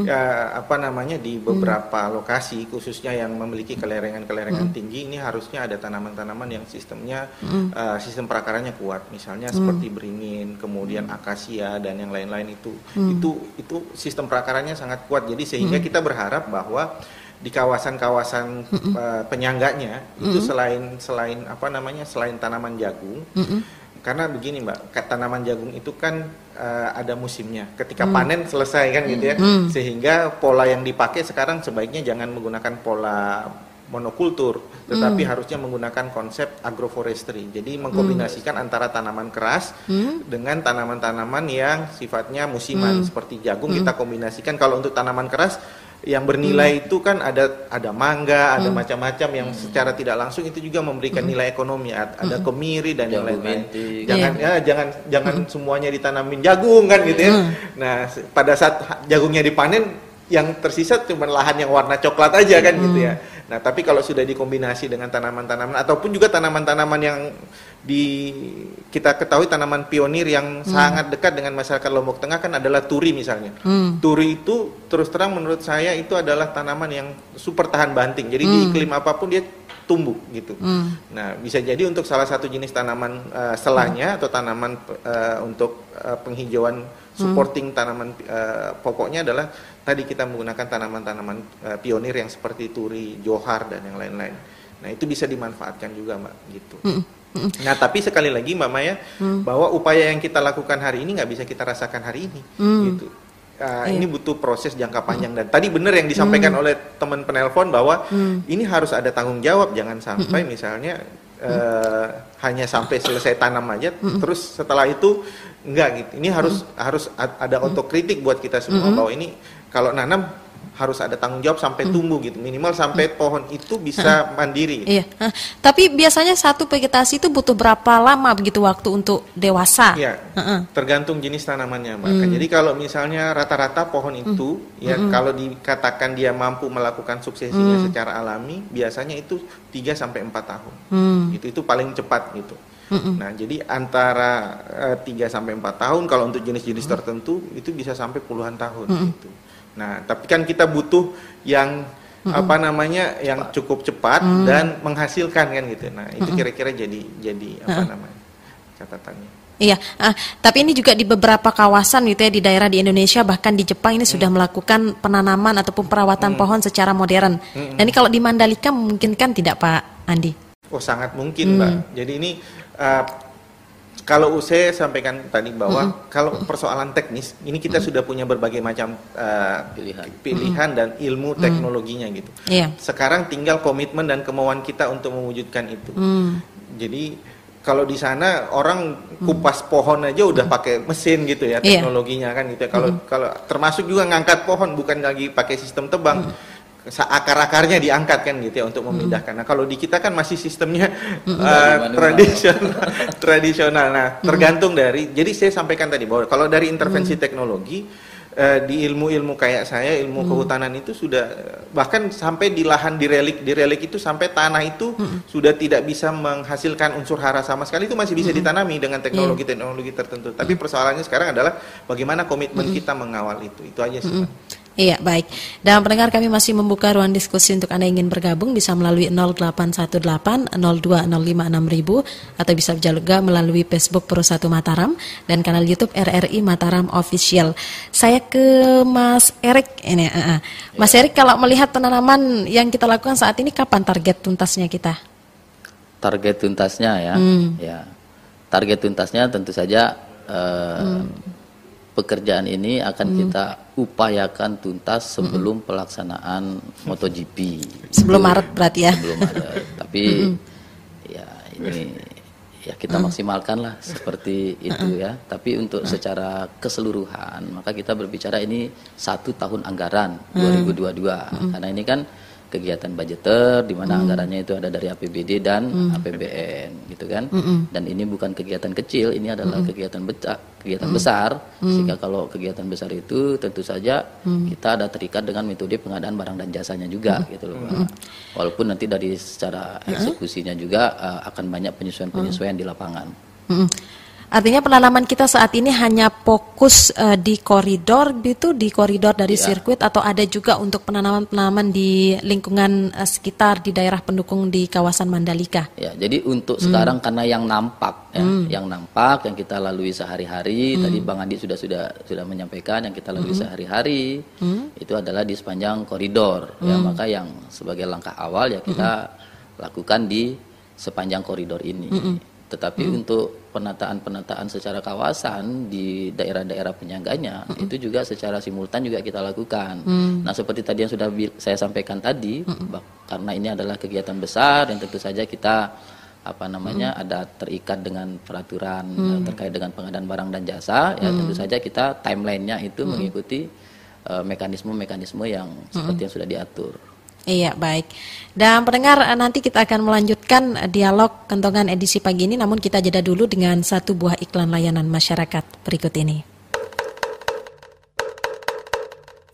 ya, apa namanya di beberapa lokasi khususnya yang memiliki kelerengan-kelerengan tinggi ini harusnya ada tanaman-tanaman yang sistemnya eh, sistem perakaranya kuat. Misalnya seperti beringin, kemudian akasia dan yang lain-lain itu. Itu itu sistem prakaranya takarannya sangat kuat. Jadi sehingga Mm-mm. kita berharap bahwa di kawasan-kawasan eh, penyangganya itu Mm-mm. selain selain apa namanya selain tanaman jagung, Mm-mm. Karena begini mbak, tanaman jagung itu kan eh, ada musimnya. Ketika Hmm. panen selesai kan gitu ya, Hmm. sehingga pola yang dipakai sekarang sebaiknya jangan menggunakan pola monokultur, tetapi Hmm. harusnya menggunakan konsep agroforestry. Jadi mengkombinasikan antara tanaman keras Hmm. dengan tanaman-tanaman yang sifatnya musiman Hmm. seperti jagung Hmm. kita kombinasikan. Kalau untuk tanaman keras yang bernilai itu kan ada ada mangga, ada Hmm. macam-macam yang secara tidak langsung itu juga memberikan nilai ekonomi. Ad- Ada Hmm. kemiri dan yang lain-lain. Jangan Iya. ya jangan jangan semuanya ditanamin jagung kan gitu ya. Hmm. Nah, pada saat jagungnya dipanen yang tersisa cuma lahan yang warna coklat aja kan gitu ya. Nah, tapi kalau sudah dikombinasi dengan tanaman-tanaman ataupun juga tanaman-tanaman yang di kita ketahui tanaman pionir yang sangat dekat dengan masyarakat Lombok Tengah kan adalah turi misalnya. Hmm. Turi itu terus terang menurut saya itu adalah tanaman yang super tahan banting. Jadi di Hmm. iklim apa pun dia tumbuh gitu. Hmm. Nah, bisa jadi untuk salah satu jenis tanaman eh, selahnya atau tanaman eh, untuk eh, penghijauan supporting tanaman eh, pokoknya adalah tadi kita menggunakan tanaman-tanaman eh, pionir yang seperti turi, johar dan yang lain-lain. Nah, itu bisa dimanfaatkan juga, Mbak, gitu. Mm-mm. Mm-mm. Nah, tapi sekali lagi Mbak Maya, Hmm. bahwa upaya yang kita lakukan hari ini nggak bisa kita rasakan hari ini, Hmm. gitu. Uh, Iya. Ini butuh proses jangka panjang dan tadi benar yang disampaikan oleh teman penelpon bahwa Hmm. ini harus ada tanggung jawab, jangan sampai misalnya eh, hanya sampai selesai tanam aja, terus setelah itu enggak gitu. Ini harus harus a- ada otokritik buat kita semua Mm-mm. bahwa ini kalau nanam harus ada tanggung jawab sampai tumbuh gitu, minimal sampai pohon itu bisa mandiri. Iya. Hah. Tapi biasanya satu vegetasi itu butuh berapa lama begitu waktu untuk dewasa? Iya, Heeh. tergantung jenis tanamannya, Mbak. Hmm. Jadi kalau misalnya rata-rata pohon itu, ya Hmm. kalau dikatakan dia mampu melakukan suksesinya Hmm. secara alami, biasanya itu 3 sampai 4 tahun. Hmm. Itu itu paling cepat gitu. Mm-mm. Nah, jadi antara eh, 3 sampai 4 tahun kalau untuk jenis-jenis tertentu itu bisa sampai puluhan tahun Mm-mm. gitu. Nah, tapi kan kita butuh yang apa namanya yang cukup cepat Mm. dan menghasilkan kan gitu. Nah, itu Mm-mm. kira-kira jadi jadi apa Heeh. namanya? catatannya. Iya, ah, tapi ini juga di beberapa kawasan gitu ya di daerah di Indonesia bahkan di Jepang ini sudah melakukan penanaman ataupun perawatan pohon secara modern. Hmm. Dan ini kalau di Mandalika memungkinkan tidak Pak Andi? Oh sangat mungkin Hmm. mbak. Jadi ini uh, kalau saya sampaikan tadi bahwa kalau persoalan teknis ini kita sudah punya berbagai macam uh, Pilihan. pilihan dan ilmu teknologinya gitu. Iya. Sekarang tinggal komitmen dan kemauan kita untuk mewujudkan itu. Hmm. Jadi kalau di sana orang kupas pohon aja udah pakai mesin gitu ya Iya. teknologinya kan gitu ya. Kalau kalau termasuk juga ngangkat pohon bukan lagi pakai sistem tebang. Sa- Akar-akarnya diangkat kan gitu ya untuk memindahkan. Nah kalau di kita kan masih sistemnya uh, tradisional, tradisional. Nah tergantung dari. Jadi saya sampaikan tadi bahwa kalau dari intervensi teknologi eh, di ilmu-ilmu kayak saya ilmu kehutanan itu sudah bahkan sampai di lahan di relik di relik itu sampai tanah itu sudah tidak bisa menghasilkan unsur hara sama sekali itu masih bisa ditanami dengan teknologi-teknologi tertentu. Tapi persoalannya sekarang adalah bagaimana komitmen kita mengawal itu. Itu aja sih. Pak. Iya, baik. Dan pendengar kami masih membuka ruang diskusi untuk Anda ingin bergabung bisa melalui 0818 02056000 atau bisa juga melalui Facebook Pro 1 Mataram dan kanal YouTube RRI Mataram Official. Saya ke Mas Erik ini. eh, eh. Mas Erik kalau melihat penanaman yang kita lakukan saat ini kapan target tuntasnya kita? target tuntasnya ya Hmm. ya target tuntasnya tentu saja eh, pekerjaan ini akan kita upayakan tuntas sebelum pelaksanaan MotoGP. Sebelum Itu Maret berarti ya? sebelum Maret. Tapi ya ini ya kita maksimalkan lah seperti itu ya. Tapi untuk secara keseluruhan maka kita berbicara ini satu tahun anggaran 2022 karena ini kan kegiatan budgeter di mana anggarannya itu ada dari APBD dan APBN gitu kan. Dan ini bukan kegiatan kecil ini adalah kegiatan besar kegiatan besar. Sehingga kalau kegiatan besar itu tentu saja kita ada terikat dengan metode pengadaan barang dan jasanya juga gitu loh Pak. walaupun nanti dari secara eksekusinya juga uh, akan banyak penyesuaian-penyesuaian di lapangan. Mm-mm. Artinya penanaman kita saat ini hanya fokus eh, di koridor gitu, di koridor dari Iya. sirkuit atau ada juga untuk penanaman-penanaman di lingkungan eh, sekitar di daerah pendukung di kawasan Mandalika. Ya, jadi untuk Hmm. sekarang karena yang nampak ya, Hmm. yang nampak yang kita lalui sehari-hari, Hmm. tadi Bang Andi sudah sudah sudah menyampaikan yang kita lalui Hmm. sehari-hari Hmm. itu adalah di sepanjang koridor. Ya, Hmm. maka yang sebagai langkah awal ya kita lakukan di sepanjang koridor ini. Hmm. Tetapi untuk penataan-penataan secara kawasan di daerah-daerah penyangganya itu juga secara simultan juga kita lakukan. Hmm. Nah, seperti tadi yang sudah saya sampaikan tadi, bah- karena ini adalah kegiatan besar dan tentu saja kita apa namanya ada terikat dengan peraturan Hmm. eh, terkait dengan pengadaan barang dan jasa, ya Hmm. tentu saja kita timelinenya itu Hmm. mengikuti eh, mekanisme-mekanisme yang seperti yang sudah diatur. Iya, baik. Dan pendengar, eh, nanti kita akan melanjutkan eh, dialog kentongan edisi pagi ini, namun kita jeda dulu dengan satu buah iklan layanan masyarakat berikut ini.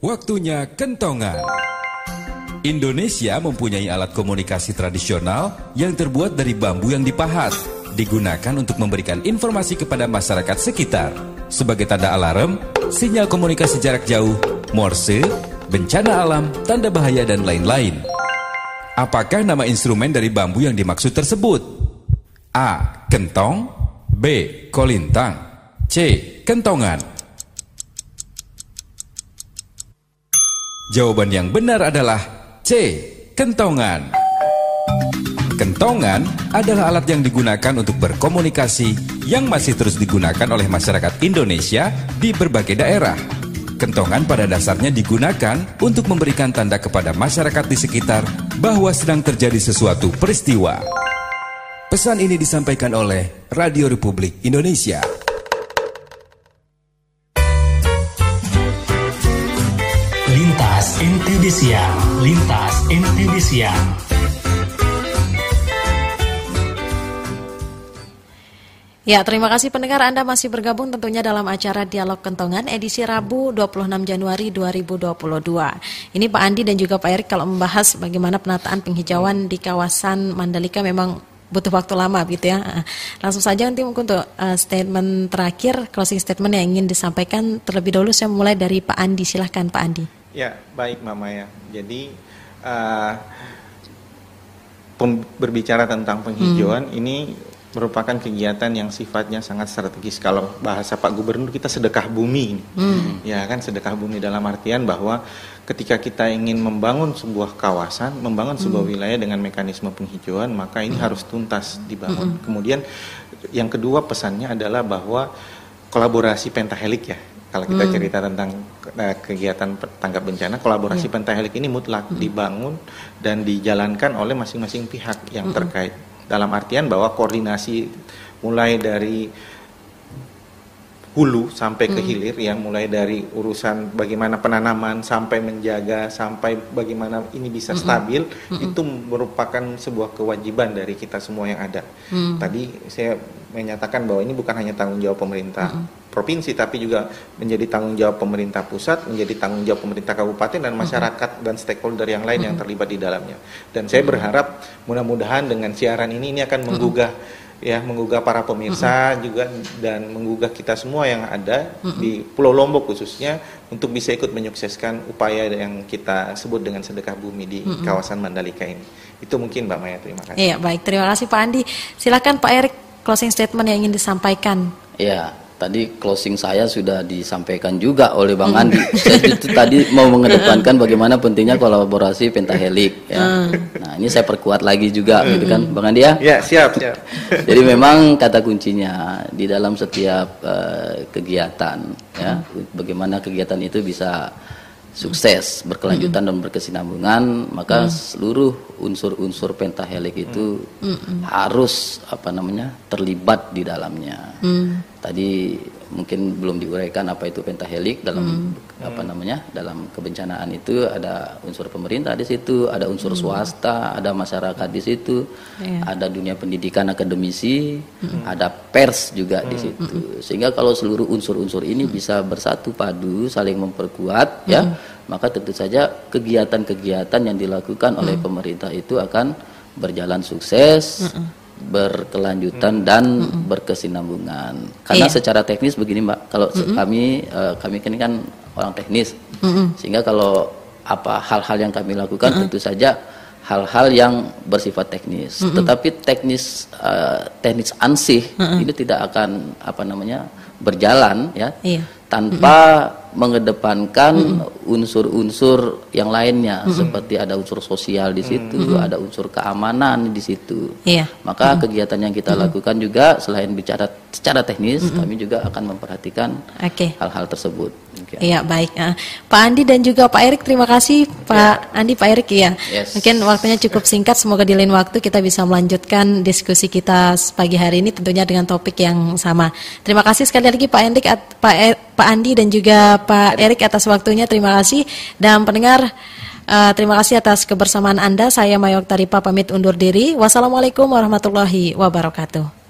Waktunya kentongan. Indonesia mempunyai alat komunikasi tradisional yang terbuat dari bambu yang dipahat, digunakan untuk memberikan informasi kepada masyarakat sekitar sebagai tanda alarm, sinyal komunikasi jarak jauh, morse, bencana alam, tanda bahaya dan lain-lain. Apakah nama instrumen dari bambu yang dimaksud tersebut? A. Kentong B. Kolintang C. Kentongan Jawaban yang benar adalah C. Kentongan. Kentongan adalah alat yang digunakan untuk berkomunikasi yang masih terus digunakan oleh masyarakat Indonesia di berbagai daerah. Kentongan pada dasarnya digunakan untuk memberikan tanda kepada masyarakat di sekitar bahwa sedang terjadi sesuatu peristiwa. Pesan ini disampaikan oleh Radio Republik Indonesia. Lintas NTB Siang, Lintas NTB Siang. Ya, terima kasih pendengar Anda masih bergabung tentunya dalam acara Dialog Kentongan edisi Rabu 26 Januari 2022. Ini Pak Andi dan juga Pak Erik kalau membahas bagaimana penataan penghijauan di kawasan Mandalika memang butuh waktu lama gitu ya. Langsung saja nanti mungkin untuk eh, statement terakhir, closing statement yang ingin disampaikan terlebih dahulu saya mulai dari Pak Andi. Silahkan Pak Andi. Ya, baik Mama ya. Jadi pem- berbicara tentang penghijauan ini merupakan kegiatan yang sifatnya sangat strategis. Kalau bahasa Pak Gubernur kita sedekah bumi ini. Hmm. Ya kan sedekah bumi dalam artian bahwa ketika kita ingin membangun sebuah kawasan, membangun sebuah Hmm. wilayah dengan mekanisme penghijauan, maka ini harus tuntas dibangun. Hmm. Kemudian yang kedua pesannya adalah bahwa kolaborasi pentahelik ya. Kalau kita Hmm. cerita tentang eh, kegiatan tanggap bencana, kolaborasi Iya. pentahelik ini mutlak dibangun dan dijalankan oleh masing-masing pihak yang Mm-mm. terkait. Dalam artian bahwa koordinasi mulai dari hulu sampai ke Mm. hilir ya mulai dari urusan bagaimana penanaman sampai menjaga sampai bagaimana ini bisa Mm-mm. stabil Mm-mm. itu merupakan sebuah kewajiban dari kita semua yang ada. Tadi saya menyatakan bahwa ini bukan hanya tanggung jawab pemerintah provinsi tapi juga menjadi tanggung jawab pemerintah pusat, menjadi tanggung jawab pemerintah kabupaten dan masyarakat dan stakeholder yang lain yang terlibat di dalamnya. Dan saya berharap mudah-mudahan dengan siaran ini ini akan menggugah ya menggugah para pemirsa juga dan menggugah kita semua yang ada di Pulau Lombok khususnya untuk bisa ikut menyukseskan upaya yang kita sebut dengan sedekah bumi di Mm-mm. kawasan Mandalika ini. Itu mungkin Mbak Maya, terima kasih. Iya, baik. Terima kasih Pak Andi. Silakan Pak Erik closing statement yang ingin disampaikan. Ya, tadi closing saya sudah disampaikan juga oleh Bang Andi. saya itu tadi mau mengedepankan bagaimana pentingnya kolaborasi pentahelik. Ya. Hmm. Nah, ini saya perkuat lagi juga, gitu kan, Bang Andi ya? Ya, siap, siap. Jadi memang kata kuncinya di dalam setiap eh, kegiatan, ya, bagaimana kegiatan itu bisa sukses, berkelanjutan dan berkesinambungan, maka Mm. seluruh unsur-unsur pentahelik itu harus apa namanya terlibat di dalamnya. Hmm. Tadi mungkin belum diuraikan apa itu pentahelik dalam Hmm. apa namanya dalam kebencanaan itu ada unsur pemerintah di situ, ada unsur Hmm. swasta, ada masyarakat di situ, Iya. ada dunia pendidikan akademisi, Hmm. ada pers juga di Hmm. situ. Sehingga kalau seluruh unsur-unsur ini bisa bersatu padu, saling memperkuat, ya, Hmm. maka tentu saja kegiatan-kegiatan yang dilakukan oleh Hmm. pemerintah itu akan berjalan sukses Hmm. Berkelanjutan dan berkesinambungan. Karena Iya. secara teknis begini Mbak, kalau Mm-mm. kami eh, kami kan kan orang teknis, Mm-mm. sehingga kalau apa hal-hal yang kami lakukan tentu saja hal-hal yang bersifat teknis. Mm-mm. Tetapi teknis eh, teknis ansih Mm-mm. ini tidak akan apa namanya berjalan ya Iya. tanpa mengedepankan unsur-unsur yang lainnya seperti ada unsur sosial di situ, ada unsur keamanan di situ. Iya. Maka kegiatan yang kita lakukan juga selain bicara secara teknis, kami juga akan memperhatikan Oke. hal-hal tersebut. Iya baik, Ah, Pak Andi dan juga Pak Erik terima kasih Pak Andi Pak Erik ya. Yes. Mungkin waktunya cukup singkat, semoga di lain waktu kita bisa melanjutkan diskusi kita pagi hari ini tentunya dengan topik yang sama. Terima kasih sekali lagi Pak Andi, Pak, E- Pak Andi dan juga Pak Erik atas waktunya. Terima kasih dan pendengar. eh, terima kasih atas kebersamaan Anda. Saya Mayok Taripa pamit undur diri. Wassalamualaikum warahmatullahi wabarakatuh.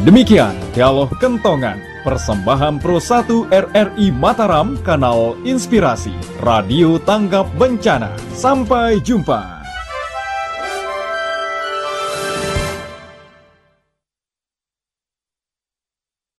Demikian dialog kentongan persembahan Pro 1 RRI Mataram kanal Inspirasi Radio Tanggap Bencana. Sampai jumpa.